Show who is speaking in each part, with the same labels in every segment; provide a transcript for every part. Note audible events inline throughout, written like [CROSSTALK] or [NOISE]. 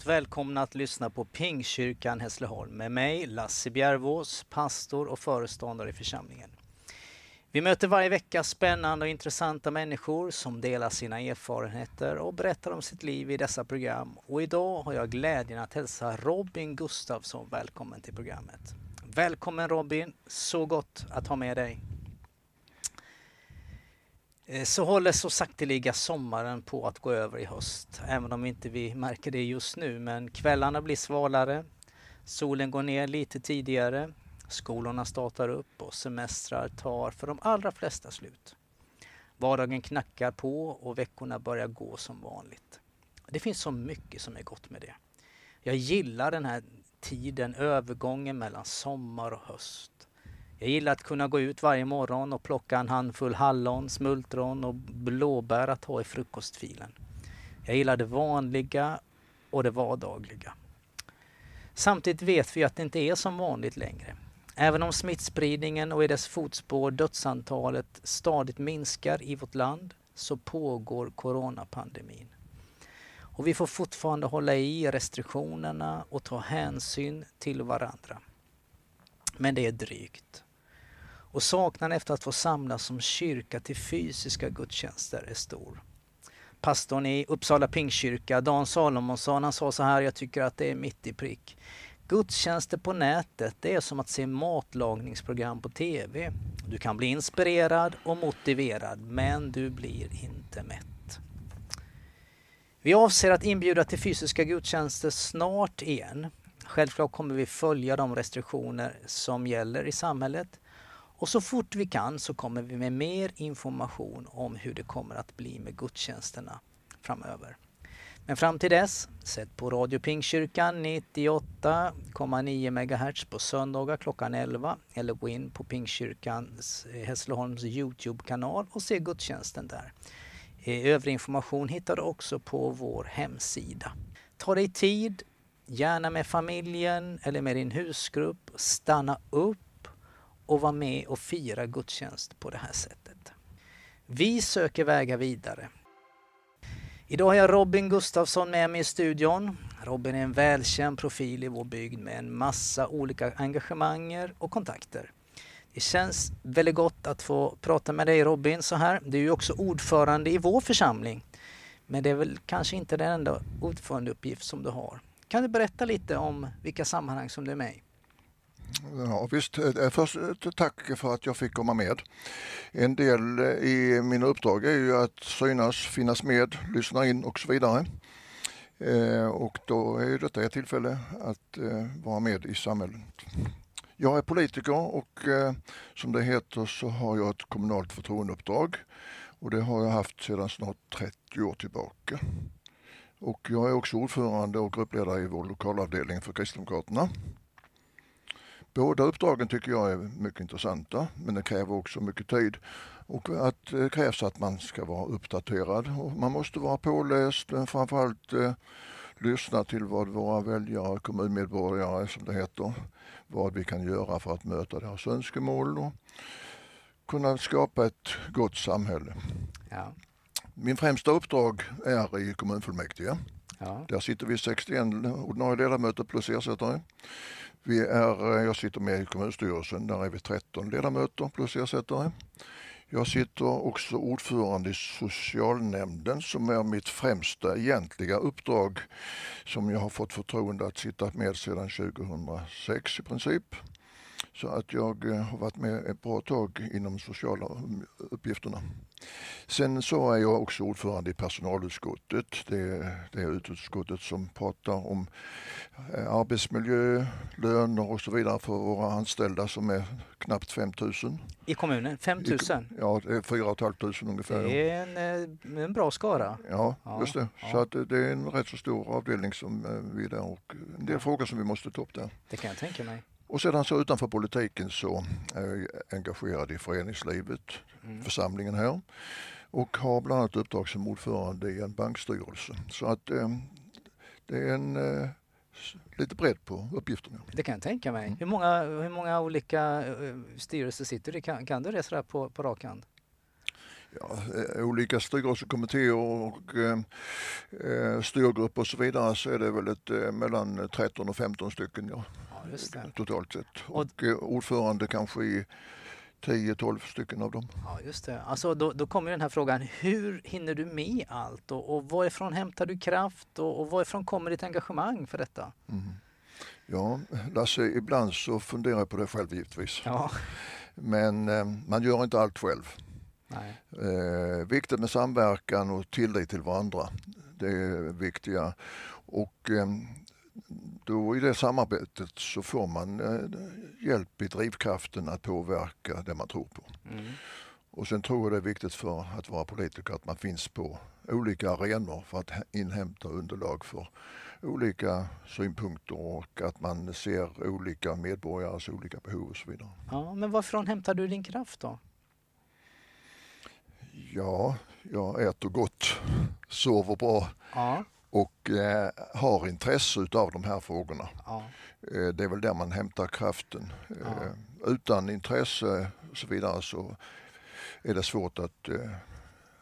Speaker 1: Varmt välkomna att lyssna på Pingkyrkan Hässleholm med mig, Lasse Bjärvås, pastor och föreståndare i församlingen. Vi möter varje vecka spännande och intressanta människor som delar sina erfarenheter och berättar om sitt liv i dessa program. Och idag har jag glädjen att hälsa Robin Gustafsson välkommen till programmet. Välkommen Robin, så gott att ha med dig. Eh, så håller så sakteliga sommaren på att gå över i höst, även om inte vi märker det just nu. Men kvällarna blir svalare, solen går ner lite tidigare, skolorna startar upp och semestrar tar för de allra flesta slut. Vardagen knackar på och veckorna börjar gå som vanligt. Det finns så mycket som är gott med det. Jag gillar den här tiden, övergången mellan sommar och höst. Jag gillar att kunna gå ut varje morgon och plocka en handfull hallon, smultron och blåbär att ha i frukostfilen. Jag gillar det vanliga och det vardagliga. Samtidigt vet vi att det inte är som vanligt längre. Även om smittspridningen och i dess fotspår dödsantalet stadigt minskar i vårt land så pågår coronapandemin. Och vi får fortfarande hålla i restriktionerna och ta hänsyn till varandra. Men det är drygt och saknaden efter att få samlas som kyrka till fysiska gudstjänster är stor. Pastorn i Uppsala Pingstkyrka, Dan Salomonsson, han sa så här, jag tycker att det är mitt i prick. Gudstjänster på nätet, det är som att se matlagningsprogram på TV. Du kan bli inspirerad och motiverad, men du blir inte mätt. Vi avser att inbjuda till fysiska gudstjänster snart igen. Självklart kommer vi följa de restriktioner som gäller i samhället. Och så fort vi kan så kommer vi med mer information om hur det kommer att bli med gudstjänsterna framöver. Men fram till dess, sätt på Radio Pingstkyrkan 98,9 MHz på söndagar klockan 11 eller gå in på Pingstkyrkans eh, Hässleholms Youtube-kanal och se gudstjänsten där. Eh, övrig information hittar du också på vår hemsida. Ta dig tid, gärna med familjen eller med din husgrupp. Stanna upp och vara med och fira gudstjänst på det här sättet. Vi söker vägar vidare. Idag har jag Robin Gustafsson med mig i studion. Robin är en välkänd profil i vår bygd med en massa olika engagemanger och kontakter. Det känns väldigt gott att få prata med dig Robin så här. Du är ju också ordförande i vår församling. Men det är väl kanske inte den enda ordförandeuppgift som du har. Kan du berätta lite om vilka sammanhang som du är med i?
Speaker 2: Ja, visst, eh, eh, först eh, ett tack för att jag fick komma med. En del i mina uppdrag är ju att synas, finnas med, lyssna in och så vidare. Och då är detta ett tillfälle att vara med i samhället. Jag är politiker och som det heter så har jag ett kommunalt förtroendeuppdrag och det har jag haft sedan snart 30 år tillbaka. Och jag är också ordförande och gruppledare i vår lokalavdelning för Kristdemokraterna. Båda uppdragen tycker jag är mycket intressanta men det kräver också mycket tid. Och att det krävs att man ska vara uppdaterad och man måste vara påläst men framförallt eh, lyssna till vad våra väljare, kommunmedborgare som det heter, vad vi kan göra för att möta deras önskemål och kunna skapa ett gott samhälle. Ja. Min främsta uppdrag är i kommunfullmäktige. Ja. Där sitter vi 61 ordinarie ledamöter plus ersättare. Vi är, eh, jag sitter med i kommunstyrelsen, där är vi 13 ledamöter plus ersättare. Jag sitter också ordförande i socialnämnden som är mitt främsta egentliga uppdrag som jag har fått förtroende att sitta med sedan 2006 i princip. Så att jag eh, har varit med ett bra tag inom sociala uppgifterna. Sen så är jag också ordförande i personalutskottet. Det är det utskottet som pratar om eh, arbetsmiljö, löner och så vidare för våra anställda som är knappt 5 000.
Speaker 1: I kommunen? 5 000?
Speaker 2: Ja, det är 4 500 ungefär.
Speaker 1: Det är en, eh, en bra skara.
Speaker 2: Ja, just det. Ja. Så att det är en rätt så stor avdelning som vi är där och en del frågor som vi måste ta upp där.
Speaker 1: Det kan jag tänka mig.
Speaker 2: Och sedan så utanför politiken så är jag engagerad i föreningslivet, mm. församlingen här och har bland annat uppdrag som ordförande i en bankstyrelse. Så att eh, det är en eh, lite bredd på uppgifterna.
Speaker 1: Det kan jag tänka mig. Mm. Hur, många, hur många olika uh, styrelser sitter du kan, kan du det sådär på, på rak hand?
Speaker 2: Ja, eh, olika styrelsekommittéer och eh, eh, styrgrupper och så vidare så är det väl ett, eh, mellan 13 och 15 stycken ja totalt sett. Och, och eh, ordförande kanske i 10-12 stycken av dem.
Speaker 1: Ja, just det. Alltså, då, då kommer den här frågan, hur hinner du med allt och, och varifrån hämtar du kraft och, och varifrån kommer ditt engagemang för detta? Mm.
Speaker 2: Ja, Lasse, ibland så funderar jag på det själv givetvis. Ja. Men eh, man gör inte allt själv. Eh, viktigt med samverkan och tillit till varandra. Det är viktiga. Och eh, då i det samarbetet så får man eh, hjälp i drivkraften att påverka det man tror på. Mm. Och sen tror jag det är viktigt för att vara politiker att man finns på olika arenor för att inhämta underlag för olika synpunkter och att man ser olika medborgares olika behov och så vidare.
Speaker 1: Ja, men varifrån hämtar du din kraft då?
Speaker 2: Ja, jag äter gott, sover bra ja. Och eh, har intresse utav de här frågorna. Ja. Eh, det är väl där man hämtar kraften. Eh, utan intresse och så vidare så är det svårt att eh,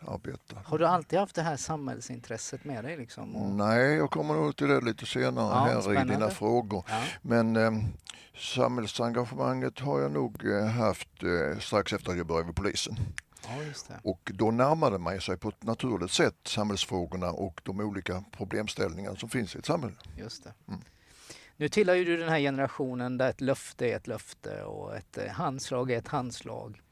Speaker 2: arbeta.
Speaker 1: Har du alltid haft det här samhällsintresset med dig? Liksom?
Speaker 2: Och... Nej, jag kommer nog till det lite senare ja, här spännande. i dina frågor. Ja. Men eh, samhällsengagemanget har jag nog eh, haft eh, strax efter att jag började vid polisen. Ja, och då närmade man sig på ett naturligt sätt samhällsfrågorna och de olika problemställningar som finns i ett samhälle.
Speaker 1: Just det. Mm. Nu tillhör ju du den här generationen där ett löfte är ett löfte och ett eh, handslag är ett handslag.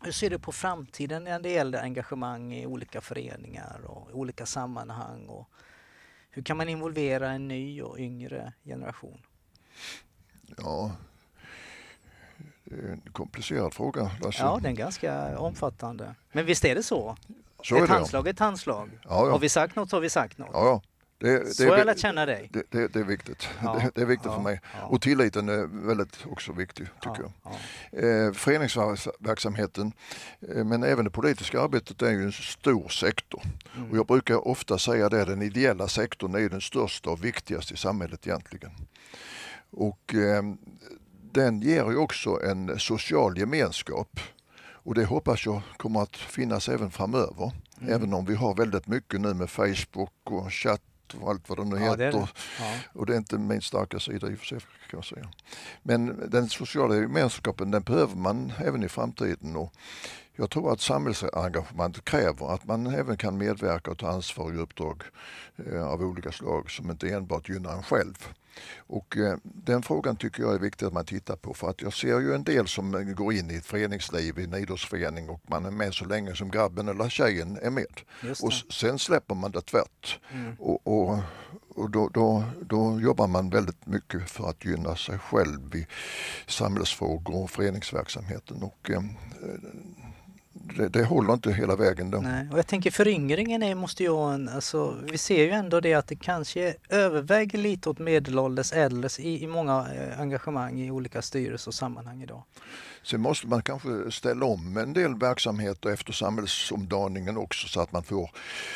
Speaker 1: Hur ser du på framtiden när det gäller engagemang i olika föreningar och olika sammanhang? Och hur kan man involvera en ny och yngre generation?
Speaker 2: Ja, en komplicerad fråga,
Speaker 1: Lasse. Ja, den är ganska omfattande. Men visst är det så? så ett är handslag är ett handslag. Ja, ja. Har vi sagt något så har vi sagt något.
Speaker 2: Ja, ja.
Speaker 1: Det, så har jag lärt känna dig.
Speaker 2: Det, det, det är viktigt. Ja, [LAUGHS] det, är viktigt för mig. Och tilliten är väldigt också viktig, tycker jag. Eh, föreningsverksamheten, eh, men även det politiska arbetet är ju en stor sektor. Mm. Och jag brukar ofta säga det, den ideella sektorn är den största och viktigaste i samhället egentligen. Och eh, den ger ju också en social gemenskap. Och det hoppas jag kommer att finnas även framöver. Mm. Även om vi har väldigt mycket nu med Facebook och chatt och allt vad det nu ja, heter. Det det. Ja. Och det är inte min starka sida i och för sig kan jag säga. Men den sociala gemenskapen den behöver man även i framtiden. Och jag tror att samhällsengagemang kräver att man även kan medverka och ta ansvar i uppdrag eh, av olika slag som inte enbart gynnar en själv. Och eh, den frågan tycker jag är viktig att man tittar på för att jag ser ju en del som går in i ett föreningsliv, i en idrottsförening och man är med så länge som grabben eller tjejen är med. Och sen släpper man det tvärt. Mm. Och, och, och då, då, då, jobbar man väldigt mycket för att gynna sig själv i samhällsfrågor och föreningsverksamheten. Och, eh, det, det, håller inte hela vägen. Då.
Speaker 1: Nej, och jag tänker föryngringen är, måste ju en, alltså, vi ser ju ändå det att det kanske överväger lite åt medelålders äldres i, i många eh, engagemang i olika styrelser och sammanhang idag.
Speaker 2: Sen måste man kanske ställa om en del verksamheter efter samhällsomdaningen också så att man får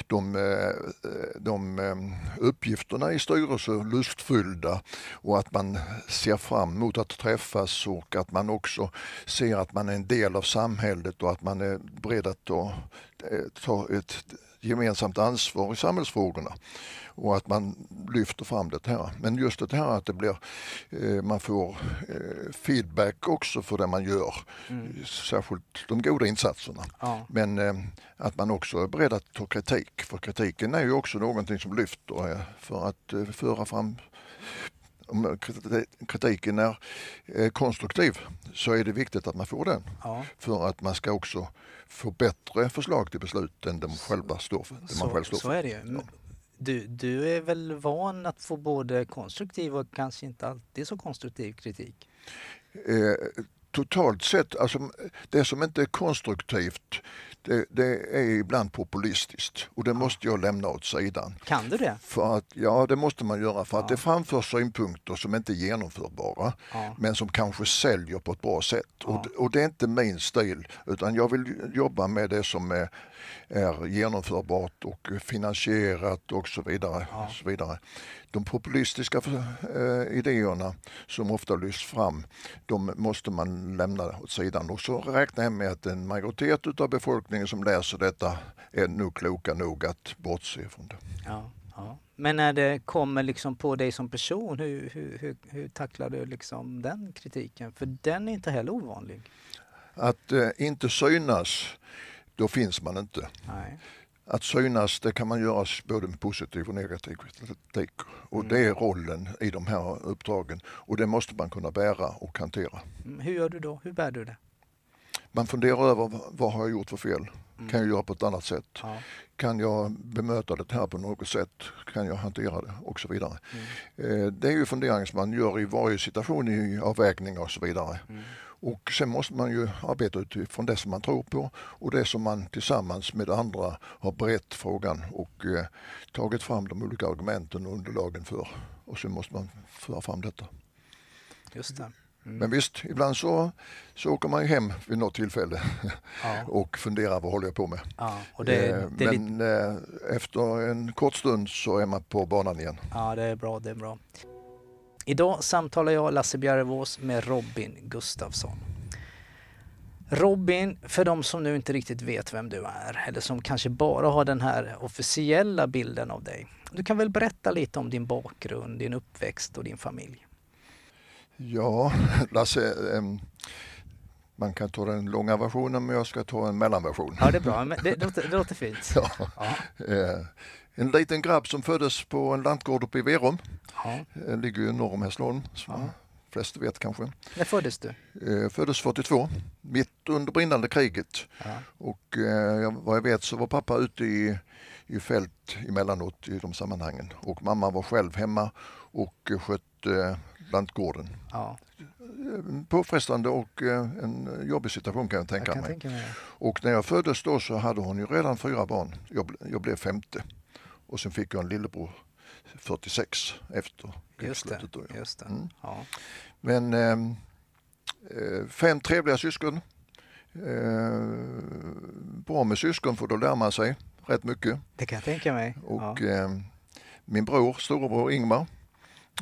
Speaker 2: de, eh, de eh, uppgifterna i styrelser lustfyllda och att man ser fram emot att träffas och att man också ser att man är en del av samhället och att man är beredd att ta, eh, ta ett gemensamt ansvar i samhällsfrågorna och att man lyfter fram det här. Men just det här att det blir, eh, man får eh, feedback också för det man gör, mm. särskilt de goda insatserna. Ja. Men eh, att man också är beredd att ta kritik, för kritiken är ju också någonting som lyfter för att föra fram om kritiken är eh, konstruktiv så är det viktigt att man får den. Ja. För att man ska också få bättre förslag till beslut än de själva står för.
Speaker 1: Så, man själv står
Speaker 2: så
Speaker 1: är det ju. Ja. Du, du är väl van att få både konstruktiv och kanske inte alltid så konstruktiv kritik?
Speaker 2: Eh, totalt sett, alltså det som inte är konstruktivt det, det, är ibland populistiskt och det måste jag lämna åt sidan.
Speaker 1: Kan du det?
Speaker 2: För att, ja, det måste man göra för ja. att det framförs synpunkter som inte är genomförbara ja. men som kanske säljer på ett bra sätt. Ja. Och, och, det är inte min stil utan jag vill jobba med det som är är genomförbart och finansierat och så vidare. Ja. Så vidare. De populistiska eh, idéerna som ofta lyfts fram, de måste man lämna åt sidan. Och så räknar jag med att en majoritet utav befolkningen som läser detta är nog kloka nog att bortse från det.
Speaker 1: Ja, ja. Men när det kommer liksom på dig som person, hur, hur, hur, hur tacklar du liksom den kritiken? För den är inte heller ovanlig.
Speaker 2: Att eh, inte synas då finns man inte. Nej. Att synas det kan man göra både med positiv och negativ kritik. Och mm. det är rollen i de här uppdragen och det måste man kunna bära och hantera.
Speaker 1: Mm, hur gör du då? Hur bär du det?
Speaker 2: Man funderar över vad har jag gjort för fel? Mm. Kan jag göra på ett annat sätt? Ja. Kan jag bemöta det här på något sätt? Kan jag hantera det? Och så vidare. Mm. Eh, det är ju funderingar som man gör i varje situation i avvägningar och så vidare. Och sen måste man ju arbeta utifrån det som man tror på och det som man tillsammans med andra har berett frågan och eh, tagit fram de olika argumenten och underlagen för. Och sen måste man föra fram detta.
Speaker 1: Just det.
Speaker 2: Mm. Men visst, ibland så, så åker man ju hem vid något tillfälle ja. [LAUGHS] och funderar vad håller jag på med. Ja, det, eh, det Men lite... eh, efter en kort stund så är man på banan igen.
Speaker 1: Ja, det är bra. Det är bra. Idag samtalar jag, Lasse Bjärvås, med Robin Gustafsson. Robin, för de som nu inte riktigt vet vem du är eller som kanske bara har den här officiella bilden av dig. Du kan väl berätta lite om din bakgrund, din uppväxt och din familj?
Speaker 2: Ja, [LAUGHS] Lasse, man kan ta den långa versionen men jag ska ta en mellanversion.
Speaker 1: Ja, det är bra. Det, det, [LAUGHS] låter, det låter fint. Ja. ja.
Speaker 2: En liten grabb som föddes på en lantgård uppe i Verum. Ja. Eh, ligger ju norr om Hässleholm, som ja. flesta vet kanske.
Speaker 1: När föddes du?
Speaker 2: Eh, föddes 42, mitt under brinnande kriget. Ja. Och eh, vad jag vet så var pappa ute i, i fält emellanåt i de sammanhangen. Och mamma var själv hemma och skötte lantgården. Ja. Påfrestande och en jobbig situation kan jag tänka jag mig. Tänka mig. Och när jag föddes då så hade hon ju redan fyra barn. Jag, jag blev femte. Och sen fick jag en lillebror 46 efter
Speaker 1: krigslutet. Just det. Just det. Mm. Ja.
Speaker 2: Men ehm, eh, fem trevliga syskon. Eh, bra med syskon för då lär man sig rätt mycket.
Speaker 1: Det kan jag tänka mig.
Speaker 2: Och ja. eh, min bror, storebror Ingmar,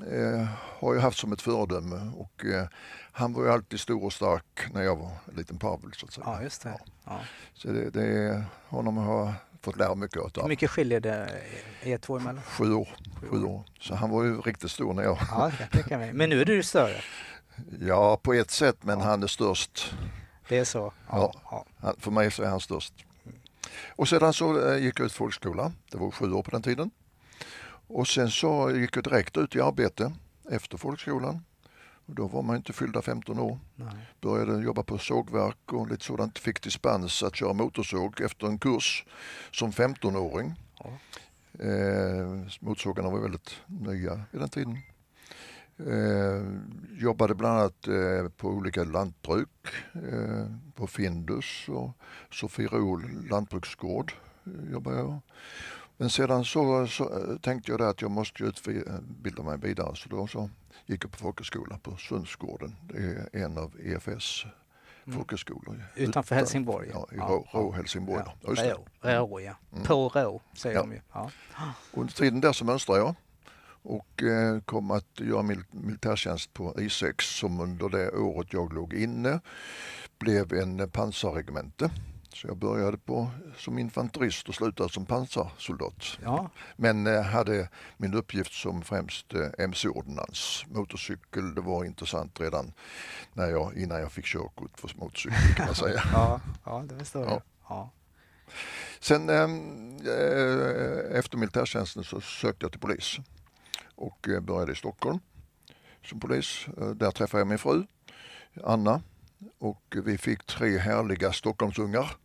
Speaker 2: eh, har jag haft som ett föredöme och eh, han var ju alltid stor och stark när jag var en liten Pavel så att säga.
Speaker 1: Ja, just det. Ja.
Speaker 2: Så det, det, honom har fått lära mycket av.
Speaker 1: Hur mycket skiljer det er två emellan?
Speaker 2: Sju år. Sju år. Så han var ju riktigt stor när jag...
Speaker 1: Ja, jag mig. Men nu är du större?
Speaker 2: Ja, på ett sätt, men ja. han är störst.
Speaker 1: Det är så?
Speaker 2: Ja. ja. För mig så är han störst. Och sedan så eh, gick jag ut folkskola. Det var sju år på den tiden. Och sen så gick jag direkt ut i arbete efter folkskolan. Då var man inte fyllda 15 år. Nej. Började jobba på sågverk och lite sådant. Fick dispens att köra motorsåg efter en kurs som 15-åring. Ja. Eh, motorsågarna var väldigt nya vid den tiden. Eh, jobbade bland annat eh, på olika lantbruk. Eh, på Findus och Sofiero lantbruksgård eh, jobbade jag. Men sedan så, så eh, tänkte jag att jag måste utbilda mig vidare så då så gick jag på folkhögskola på Sundsgården. Det är en av EFS mm. folkhögskolor.
Speaker 1: Utanför Helsingborg?
Speaker 2: Ja, i ja, Rå, Rå Helsingborg.
Speaker 1: Ja. Rå, Rå, ja. Mm. På Rå säger ja. de ju. Ja.
Speaker 2: Under tiden där så mönstrade jag och eh, kom att göra mil militärtjänst på I6 som under det året jag låg inne blev en pansarregemente så jag började på, som infanterist och slutade som pansarsoldat. Ja. Men eh, hade min uppgift som främst eh, mc-ordonnans. Motorcykel, det var intressant redan när jag, innan jag fick körkort för motorcykel kan man [LAUGHS] säga.
Speaker 1: ja, ja, det förstår jag. Ja.
Speaker 2: Sen ehm, eh, efter militärtjänsten så sökte jag till polis och eh, började i Stockholm. som polis. Eh, där träffade jag min fru Anna och vi fick tre härliga Stockholmsungar.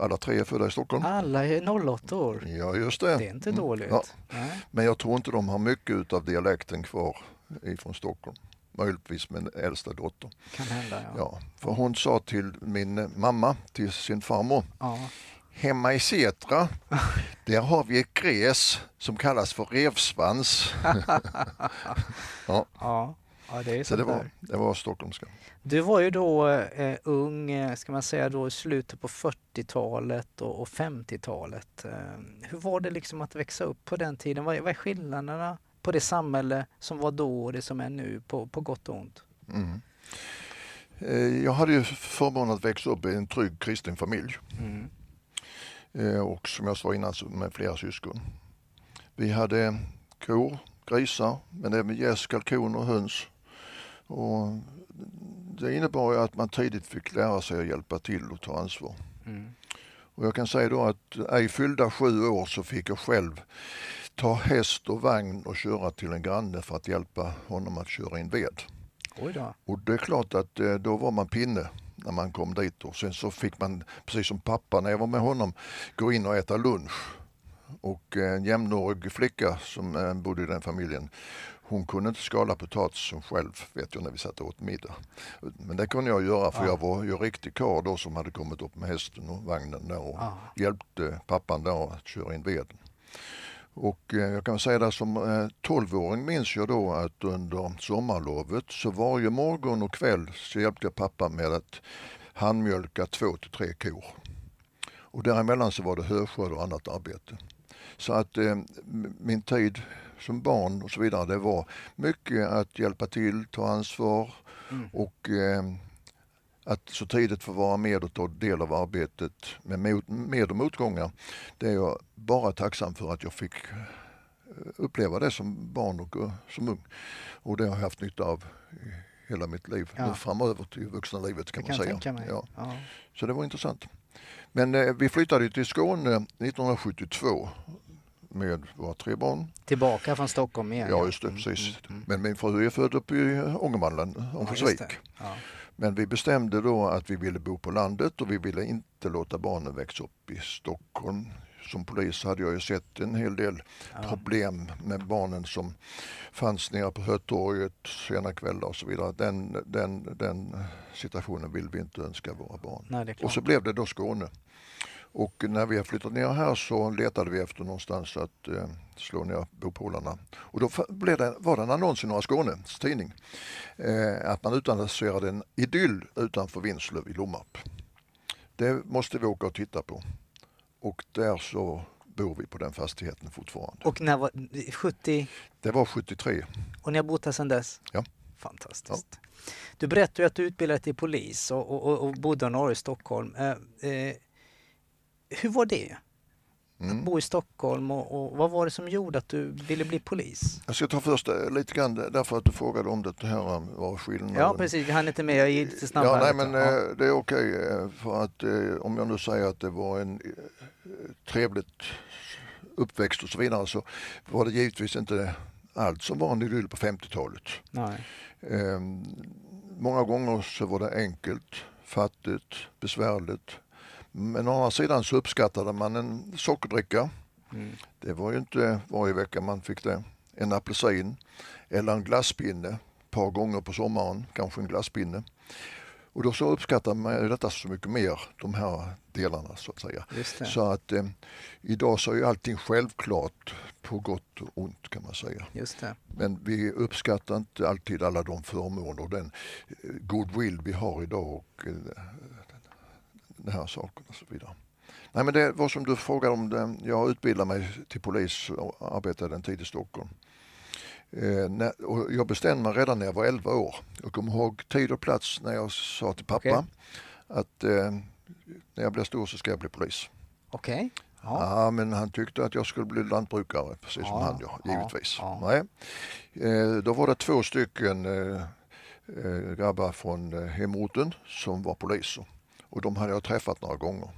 Speaker 2: Alla tre är födda i Stockholm.
Speaker 1: Alla är 08 år.
Speaker 2: Ja, just det.
Speaker 1: Det är inte dåligt. Mm. Ja.
Speaker 2: Men jag tror inte de har mycket av dialekten kvar ifrån Stockholm. Möjligtvis min äldsta dotter.
Speaker 1: Kan hända, ja.
Speaker 2: ja. För hon sa till min mamma, till sin farmor, ja. Hemma i Setra, [LAUGHS] där har vi ett gräs som kallas för revsvans. [LAUGHS]
Speaker 1: ja. ja. Ja, det
Speaker 2: så det var, det var stockholmska.
Speaker 1: Du var ju då eh, ung, eh, ska man säga då, i slutet på 40-talet och, och 50-talet. Eh, hur var det liksom att växa upp på den tiden? Vad, vad är skillnaderna på det samhälle som var då och det som är nu, på, på gott och ont? Mm.
Speaker 2: Eh, jag hade ju förmånen att växa upp i en trygg kristen familj. Mm. Eh, och som jag sa innan med flera syskon. Vi hade kor, grisar, men även gäss, kalkoner höns. Och det innebar ju att man tidigt fick lära sig att hjälpa till och ta ansvar. Mm. Och jag kan säga då att ej fyllda sju år så fick jag själv ta häst och vagn och köra till en granne för att hjälpa honom att köra in ved. Och det är klart att eh, då var man pinne när man kom dit och sen så fick man, precis som pappa när jag var med honom, gå in och äta lunch. Och en jämnårig flicka som eh, bodde i den familjen, hon kunde inte skala potatisen själv vet jag när vi satt och åt middag. Men det kunde jag göra för ja. jag var ju riktig karl då som hade kommit upp med hästen och vagnen där och ja. hjälpte pappan där att köra in veden. Och eh, jag kan säga det som 12-åring eh, minns jag då att under sommarlovet så varje morgon och kväll så hjälpte jag pappa med att handmjölka två till tre kor. Och däremellan så var det höskörd och annat arbete. Så att eh, min tid som barn och så vidare, det var mycket att hjälpa till, ta ansvar mm. och eh, att så tidigt få vara med och ta del av arbetet med, med och motgångar. Det är jag bara tacksam för att jag fick eh, uppleva det som barn och eh, som ung. Och det har jag haft nytta av hela mitt liv, ja. framöver till vuxna livet kan man säga. Ja. ja. Så det var intressant. Men eh, vi flyttade till Skåne 1972 med våra tre barn.
Speaker 1: Tillbaka från Stockholm igen?
Speaker 2: Ja, just det, mm, precis. Mm, mm. Men min fru är född uppe i Ångermanland, Örnsköldsvik. Ja, Men vi bestämde då att vi ville bo på landet och vi ville inte låta barnen växa upp i Stockholm. Som polis hade jag ju sett en hel del ja. problem med barnen som fanns nere på Hötorget sena kvällar och så vidare. Den, den, den situationen vill vi inte önska våra barn.
Speaker 1: Nej,
Speaker 2: och så blev det då Skåne. Och när vi har flyttat ner här så letade vi efter någonstans att eh, slå ner bopålarna. Och då blev det, var det en annons i Norra Skånes tidning eh, att man utannonserade en idyll utanför Vinslöv i Lommarp. Det måste vi åka och titta på. Och där så bor vi på den fastigheten fortfarande.
Speaker 1: Och när var 70?
Speaker 2: Det var 73.
Speaker 1: Och ni har bott här sedan dess?
Speaker 2: Ja.
Speaker 1: Fantastiskt. Ja. Du berättade att du utbildade dig till polis och, och, och bodde år i Stockholm. Eh, eh, hur var det? Mm. Att bo i Stockholm och, och, vad var det som gjorde att du ville bli polis?
Speaker 2: Jag ska ta först eh, lite grann därför att du frågade om det här eh, var skillnaden.
Speaker 1: Ja precis, vi hann inte med, jag gick lite snabbare.
Speaker 2: Ja, nej, men ja. Eh, det är okej för att om jag nu säger att det var en trevligt uppväxt och så vidare så var det givetvis inte allt som var en idyll på 50-talet.
Speaker 1: Ehm,
Speaker 2: många gånger så var det enkelt, fattigt, besvärligt men å andra sidan så uppskattade man en sockerdricka. Mm. Det var ju inte varje vecka man fick det. En apelsin eller en glasspinne ett par gånger på sommaren, kanske en glasspinne. Och då så uppskattar man detta så mycket mer, de här delarna så att säga. Så att eh, idag så är allting självklart på gott och ont kan man säga. Men vi uppskattar inte alltid alla de förmåner och den eh, goodwill vi har idag och eh, den här saken och så vidare. Nej, men det var som du frågade om. Det. Jag utbildade mig till polis och arbetade en tid i Stockholm. Eh, och jag bestämde mig redan när jag var 11 år. Jag kommer ihåg tid och plats när jag sa till pappa okay. att eh, när jag blir stor så ska jag bli polis.
Speaker 1: Okej. Okay.
Speaker 2: Ja. ja. men han tyckte att jag skulle bli lantbrukare precis ja. som han ja, givetvis. Ja. Nej. Eh, då var det två stycken grabbar från hemorten som var poliser och de hade jag träffat några gånger.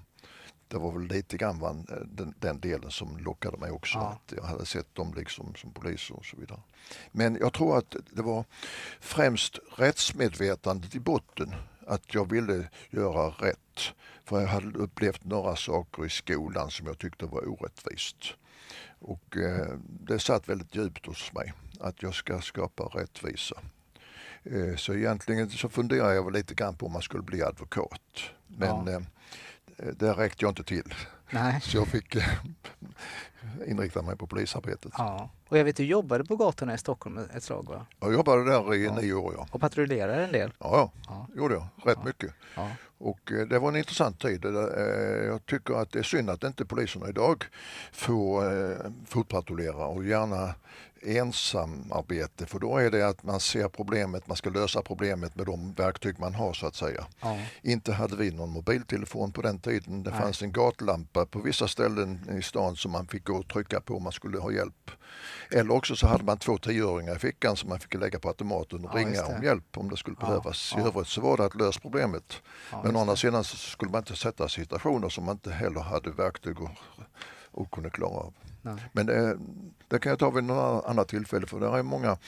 Speaker 2: det var väl lite grann van, den, den, delen som lockade mig också. Ja. Att jag hade sett dem liksom som poliser och så vidare. Men jag tror att det var främst rättsmedvetandet i botten. Att jag ville göra rätt. För jag hade upplevt några saker i skolan som jag tyckte var orättvist. Och eh, det satt väldigt djupt hos mig att jag ska skapa rättvisa. Eh, så egentligen så funderar jag lite grann på om man skulle bli advokat. Men ja. eh, där räckte jag inte till. Nej. [LAUGHS] Så jag fick eh, inrikta mig på polisarbetet.
Speaker 1: Ja. Och jag vet du jobbade på gatorna i Stockholm ett slag va?
Speaker 2: Jag jobbade där i ja. nio år ja.
Speaker 1: Och patrullerade en del?
Speaker 2: Ja, ja. gjorde jag. Rätt mycket. Och eh, det var en intressant tid. Eh, jag tycker att det är synd att inte poliserna idag får fotpatrullera och gärna ensamarbete för då är det att man ser problemet, man ska lösa problemet med de verktyg man har så att säga. Ja. Inte hade vi någon mobiltelefon på den tiden. Det Nej. fanns en gatlampa på vissa ställen i stan som man fick gå och trycka på om man skulle ha hjälp. Eller också så hade man två tioöringar i fickan som man fick lägga på automaten och ja, ringa om hjälp om det skulle ja. behövas. I övrigt så var det att lösa problemet. Men å andra sidan så skulle man inte sätta situationer som man inte heller hade verktyg och, och kunde klara av. Nej. Men det, det, kan jag ta vid något annat tillfälle för det är många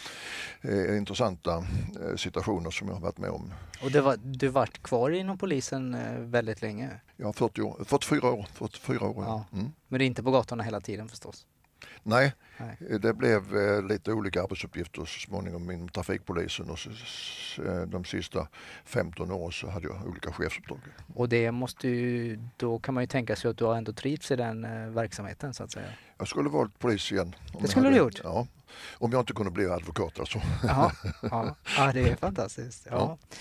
Speaker 2: eh, intressanta eh, situationer som jag har varit med om.
Speaker 1: Och var, du varit kvar inom polisen eh, väldigt länge?
Speaker 2: Ja, 40 år, 44 år. 44 år ja.
Speaker 1: Mm. Men det är inte på gatorna hela tiden förstås?
Speaker 2: Nej, Nej, det blev eh, lite olika arbetsuppgifter så småningom inom trafikpolisen och eh, de sista 15 åren så hade jag olika chefsuppdrag.
Speaker 1: Och det måste ju, då kan man ju tänka sig att du har ändå trivts i den eh, verksamheten så att säga?
Speaker 2: Jag skulle valt polis igen.
Speaker 1: Det skulle hade, du gjort?
Speaker 2: Ja, om jag inte kunde bli advokat alltså.
Speaker 1: Jaha, [LAUGHS] ja, ja det är fantastiskt. Ja. ja.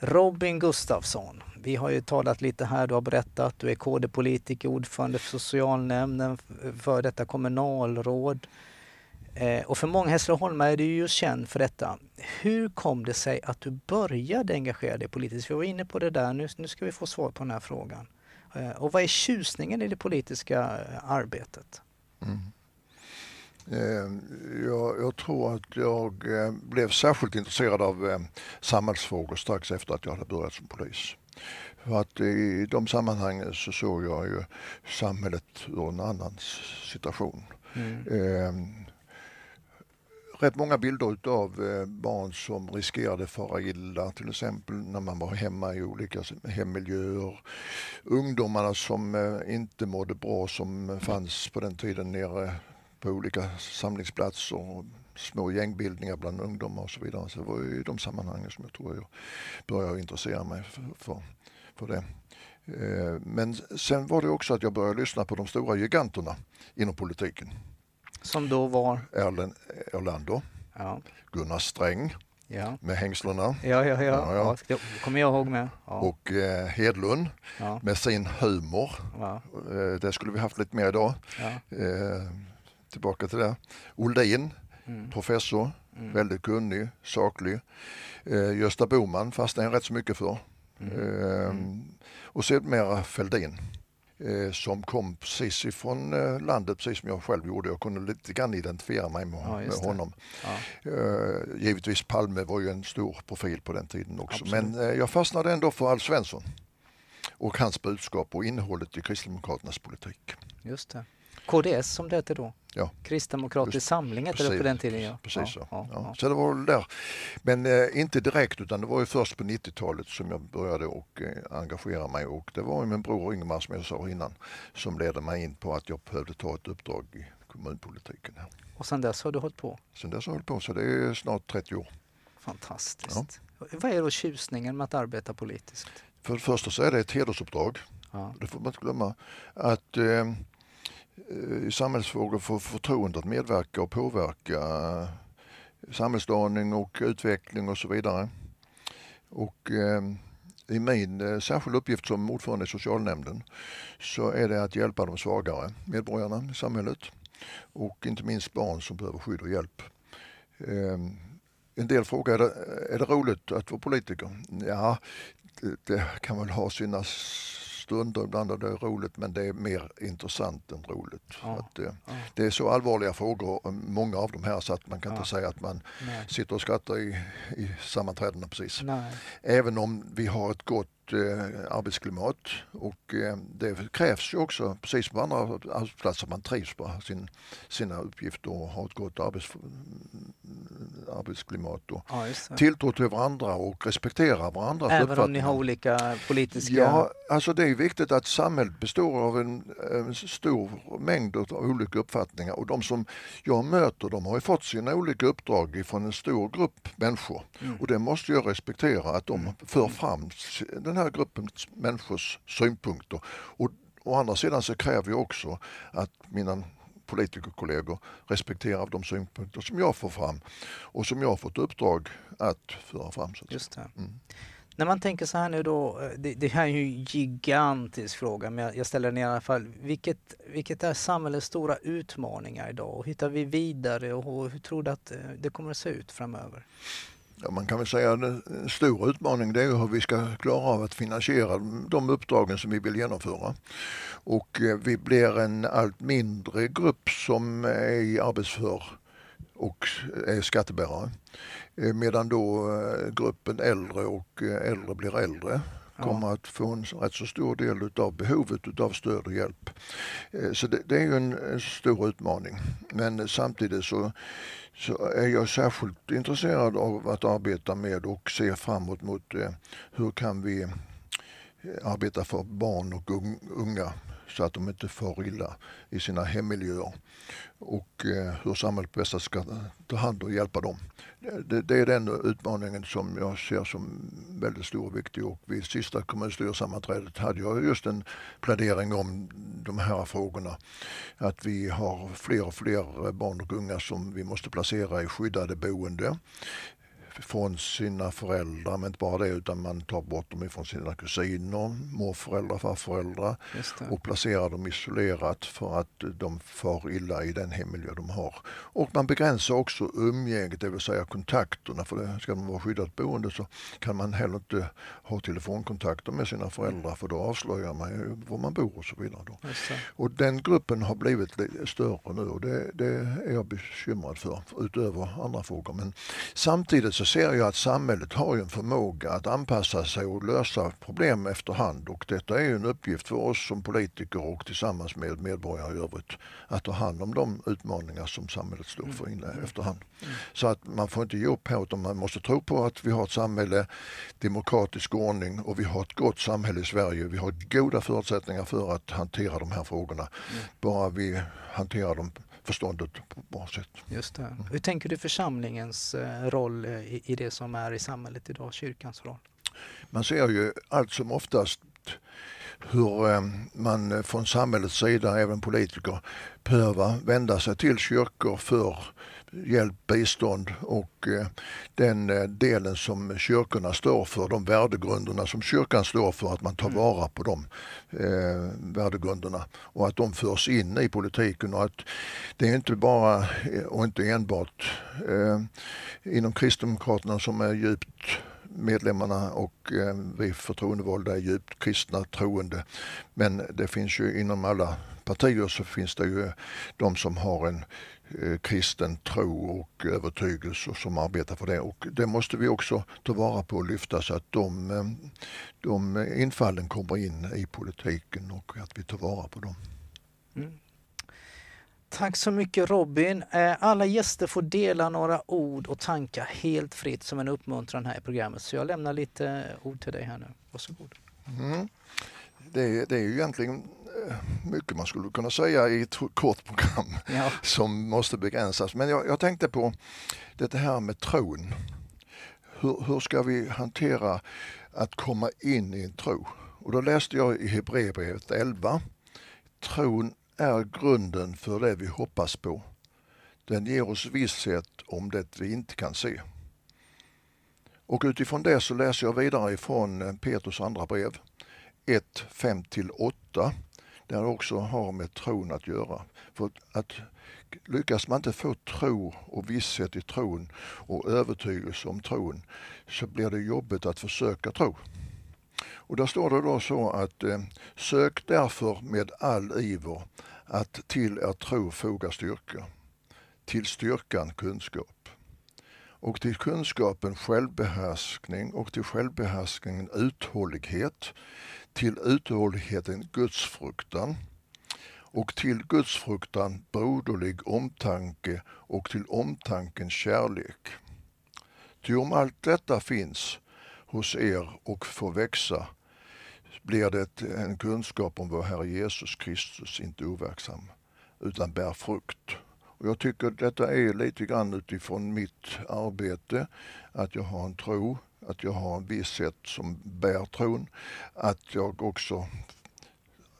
Speaker 1: Robin Gustafsson, vi har ju talat lite här, du har berättat, du är KD-politiker, ordförande för socialnämnden, för detta kommunalråd. Eh, och för många Hässleholmare är du ju känd för detta. Hur kom det sig att du började engagera dig politiskt? Vi var inne på det där, nu, nu ska vi få svar på den här frågan. Eh, och vad är tjusningen i det politiska eh, arbetet? Mm.
Speaker 2: Eh, jag, jag, tror att jag eh, blev särskilt intresserad av eh, samhällsfrågor strax efter att jag hade börjat som polis. För att i de sammanhangen så såg jag ju samhället ur en annan situation. Mm. Eh, rätt många bilder utav barn som riskerade fara illa, till exempel när man var hemma i olika hemmiljöer. Ungdomarna som inte mådde bra som fanns på den tiden nere på olika samlingsplatser och små gängbildningar bland ungdomar och så vidare. Så det var i de sammanhangen som jag tror jag började intressera mig för, för, för det. Eh, men sen var det också att jag började lyssna på de stora giganterna inom politiken.
Speaker 1: Som då var?
Speaker 2: Erlen Erlander, ja. Gunnar Sträng ja. med hängslena.
Speaker 1: Ja, ja, ja. ja, ja. Kommer jag ihåg med.
Speaker 2: Och eh, Hedlund med sin humor. Eh, det skulle vi haft lite mer idag. Eh, tillbaka till det. Oldin, mm. professor, mm. väldigt kunnig, saklig. Eh, Gösta Boman fastnade jag rätt så mycket för. Eh, och sedermera Fälldin eh, som kom precis ifrån eh, landet, precis som jag själv gjorde. Jag kunde lite grann identifiera mig med, ja, med honom. Ja. Eh, givetvis Palme var ju en stor profil på den tiden också. Absolut. Men eh, jag fastnade ändå för Alf Svensson och hans budskap och innehållet i Kristdemokraternas politik.
Speaker 1: Just det. KDS som det hette då? Ja. Kristdemokratisk Just, samling hette det på den tiden. Ja.
Speaker 2: Precis så. Ja, ja, Så det var där. Men eh, inte direkt utan det var ju först på 90-talet som jag började och eh, engagera mig och det var min bror Ingemar som jag sa innan som ledde mig in på att jag behövde ta ett uppdrag i kommunpolitiken.
Speaker 1: Och sen dess har du hållit på?
Speaker 2: Sen dess har jag hållit på så det är snart 30 år.
Speaker 1: Fantastiskt. Vad är då tjusningen med att arbeta politiskt?
Speaker 2: För det första så är det ett hedersuppdrag. Ja. Det får man inte glömma. Att Eh, Eh, i samhällsfrågor få förtroende att medverka och påverka eh, samhällsdaning och utveckling och så vidare. Och eh, i min eh, särskilda uppgift som ordförande i socialnämnden så är det att hjälpa de svagare medborgarna i samhället och inte minst barn som behöver skydd och hjälp. Eh, en del frågar, är det, är det roligt att vara politiker? Ja, det, det kan väl ha sina stunder, ibland är det roligt men det är mer intressant än roligt. Ja, att, eh, ja. Det är så allvarliga frågor, många av de här, så att man kan ja. inte säga att man Nej. sitter och skrattar i, i sammanträdena precis. Nej. Även om vi har ett gott eh, arbetsklimat och eh, det krävs ju också, precis som på andra arbetsplatser, att man trivs på sin, sina uppgifter och har ett gott arbets, arbetsklimat och ja, tilltro till varandra och respektera varandras
Speaker 1: Även om ni har olika politiska...
Speaker 2: Ja, alltså det är viktigt att samhället består av en, en stor mängd av olika uppfattningar och de som jag möter de har ju fått sina olika uppdrag från en stor grupp människor. Mm. och det måste jag respektera att de för fram den här gruppen människors synpunkter. Och å andra sidan så kräver jag också att mina politikerkollegor respekterar de synpunkter som jag får fram och som jag har fått uppdrag att föra fram. Så
Speaker 1: Just det. Mm. När man tänker så här nu då, eh, det, det här är ju en gigantisk fråga men jag, jag, ställer den i alla fall. Vilket, vilket är samhällets stora utmaningar idag? Och hittar vi vidare och hur tror du att eh, det kommer att se ut framöver?
Speaker 2: Ja, man kan väl säga att en stor utmaning det är hur vi ska klara av att finansiera de uppdragen som vi vill genomföra. Och eh, vi blir en allt mindre grupp som är i arbetsför och är skattebärare. Eh, medan då eh, gruppen äldre och äldre blir äldre kommer att få en rätt så stor del utav behovet utav stöd och hjälp. Eh, så det, det är ju en, en, stor utmaning. Men samtidigt så så är jag särskilt intresserad av att arbeta med och se framåt mot eh, hur kan vi eh, arbeta för barn och unga så att de inte far illa i sina hemmiljöer och eh, hur samhället bäst ska ta hand och hjälpa dem. Det, det, är den utmaningen som jag ser som väldigt stor och viktig och vid sista kommunstyrelsesammanträdet hade jag just en plädering om de här frågorna. Att vi har fler och fler barn och unga som vi måste placera i skyddade boende från sina föräldrar, men inte bara det utan man tar bort dem ifrån sina kusiner, morföräldrar, farföräldrar och placerar dem isolerat för att de far illa i den hemmiljö de har. Och man begränsar också umgänget, det vill säga kontakterna, för det ska man vara skyddat boende så kan man heller inte ha telefonkontakter med sina föräldrar för då avslöjar man ju var man bor och så vidare. Då. Och den gruppen har blivit större nu och det, det är jag bekymrad för, utöver andra frågor. Men samtidigt så ser jag att samhället har en förmåga att anpassa sig och lösa problem efterhand och detta är en uppgift för oss som politiker och tillsammans med medborgare i övrigt att ta hand om de utmaningar som samhället står för in mm. efterhand. Mm. Så att man får inte ge upp här utan man måste tro på att vi har ett samhälle, demokratisk ordning och vi har ett gott samhälle i Sverige. Vi har goda förutsättningar för att hantera de här frågorna. Mm. Bara vi hanterar dem förståndet på ett bra sätt.
Speaker 1: Just det. Hur tänker du församlingens eh, roll eh, i, i det som är i samhället idag, kyrkans roll?
Speaker 2: Man ser ju allt som oftast hur eh, man från samhällets sida, även politiker, behöver vända sig till kyrkor för hjälp, bistånd och eh, den eh, delen som kyrkorna står för, de värdegrunderna som kyrkan står för, att man tar mm. vara på de eh, värdegrunderna och att de förs in i politiken och att det är inte bara och inte enbart inom Kristdemokraterna som är djupt medlemmarna och eh, vi förtroendevalda är djupt kristna troende. Men det finns ju inom alla partier så finns det ju de som har en kristen tro och övertygelse som arbetar för det. Och det måste vi också ta vara på och lyfta så att de, eh, de infallen kommer in i politiken och att vi tar vara på dem. Mm.
Speaker 1: Tack så mycket Robin. Eh, alla gäster får dela några ord och tankar helt fritt som en uppmuntran här i programmet. Så jag lämnar lite ord till dig här nu. Varsågod. Mm.
Speaker 2: Det, det är ju egentligen mycket man skulle kunna säga i ett kort program [LAUGHS] ja. som måste begränsas. Men jag, jag, tänkte på det här med tron. Hur, hur ska vi hantera att komma in i en tro? Och då läste jag i Hebreerbrevet 11. Tron är grunden för det vi hoppas på. Den ger oss visshet om det vi inte kan se. Och utifrån det så läser jag vidare ifrån Petrus andra brev 1, 5-8 där också har med tron att göra. För att lyckas man inte få tro och visshet i tron och övertygelse om tron så blir det jobbigt att försöka tro. Och där står det då så att eh, sök därför med all iver att till er tro foga styrka, till styrkan kunskap och till kunskapen självbehärskning och till självbehärskningen uthållighet, till uthålligheten gudsfruktan och till gudsfruktan broderlig omtanke och till omtanken kärlek. Ty om allt detta finns hos er och får växa blir det en kunskap om vår Herre Jesus Kristus inte overksam utan bär frukt. Och jag tycker detta är lite grann utifrån mitt arbete, att jag har en tro, att jag har en visshet som bär tron, att jag också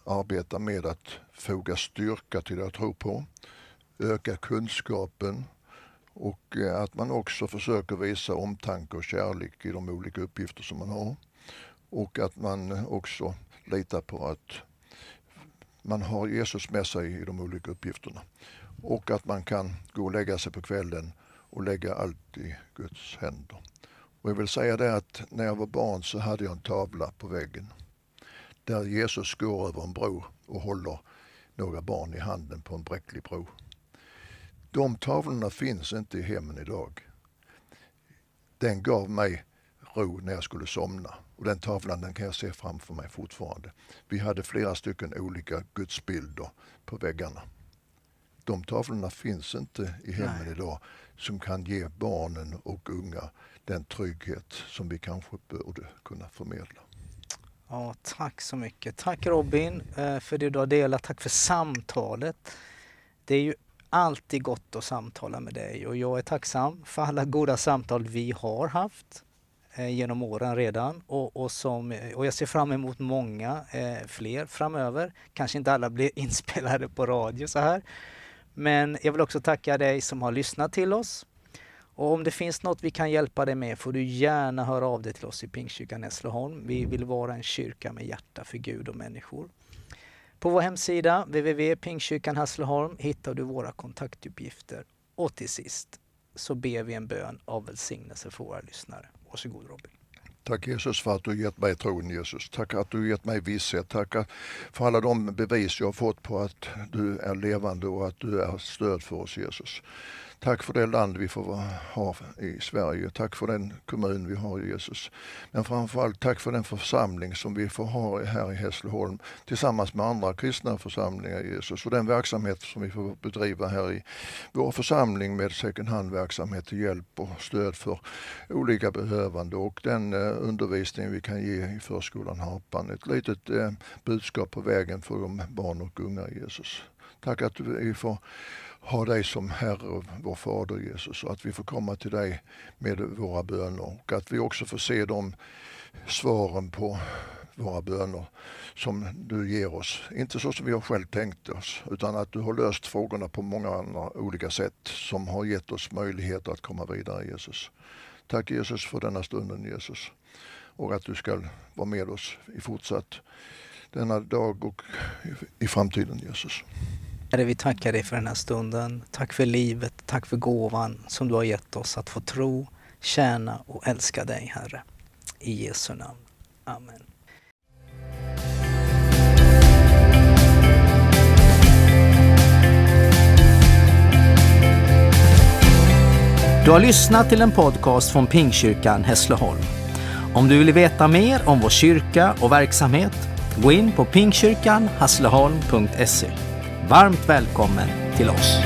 Speaker 2: arbetar med att foga styrka till det jag tror på, öka kunskapen och eh, att man också försöker visa omtanke och kärlek i de olika uppgifter som man har. Och att man också litar på att man har Jesus med sig i de olika uppgifterna. Och att man kan gå och lägga sig på kvällen och lägga allt i Guds händer. Och jag vill säga det att när jag var barn så hade jag en tavla på väggen där Jesus går över en bro och håller några barn i handen på en bräcklig bro. De tavlorna finns inte i hemmen idag. Den gav mig ro när jag skulle somna och den tavlan den kan jag se framför mig fortfarande. Vi hade flera stycken olika gudsbilder på väggarna. De tavlorna finns inte i hemmen Nej. idag som kan ge barnen och unga den trygghet som vi kanske borde kunna förmedla.
Speaker 1: Ja, tack så mycket. Tack Robin eh, för det du har delat. Tack för samtalet. Det är ju alltid gott att samtala med dig och jag är tacksam för alla goda samtal vi har haft eh, genom åren redan och, och, som, och jag ser fram emot många eh, fler framöver. Kanske inte alla blir [LAUGHS] inspelade på radio så här. Men jag vill också tacka dig som har lyssnat till oss. Och om det finns något vi kan hjälpa dig med får du gärna höra av dig till oss i Pingstkyrkan Hässleholm. Vi vill vara en kyrka med hjärta för Gud och människor. På vår hemsida www.pingstkyrkan Hässleholm hittar du våra kontaktuppgifter. Och till sist så ber vi en bön av välsignelse för våra lyssnare. Varsågod Robin.
Speaker 2: Tack Jesus för att du gett mig tron Jesus. Tack att du gett mig visshet. Tack för alla de bevis jag har fått på att du är levande och att du är stöd för oss Jesus. Tack för det land vi får ha i Sverige. Tack för den kommun vi har Jesus. Men framförallt tack för den församling som vi får ha här i Hässleholm tillsammans med andra kristna församlingar Jesus och den verksamhet som vi får bedriva här i vår församling med second hand-verksamhet till hjälp och stöd för olika behövande och den eh, undervisning vi kan ge i förskolan Harpan. Ett litet eh, budskap på vägen för de barn och unga Jesus. Tack att vi får ha dig som Herre, vår Fader Jesus, och att vi får komma till dig med våra böner och att vi också får se de svaren på våra böner som du ger oss. Inte så som vi har själv tänkt oss, utan att du har löst frågorna på många andra olika sätt som har gett oss möjlighet att komma vidare Jesus. Tack Jesus för denna stunden Jesus och att du ska vara med oss i fortsatt denna dag och i framtiden Jesus.
Speaker 1: Herre, vi tackar dig för den här stunden. Tack för livet, tack för gåvan som du har gett oss att få tro, tjäna och älska dig, Herre. I Jesu namn. Amen. Du har lyssnat till en podcast från Pingkyrkan Hässleholm. Om du vill veta mer om vår kyrka och verksamhet, gå in på pingstkyrkanhässleholm.se. Varmt välkommen till oss!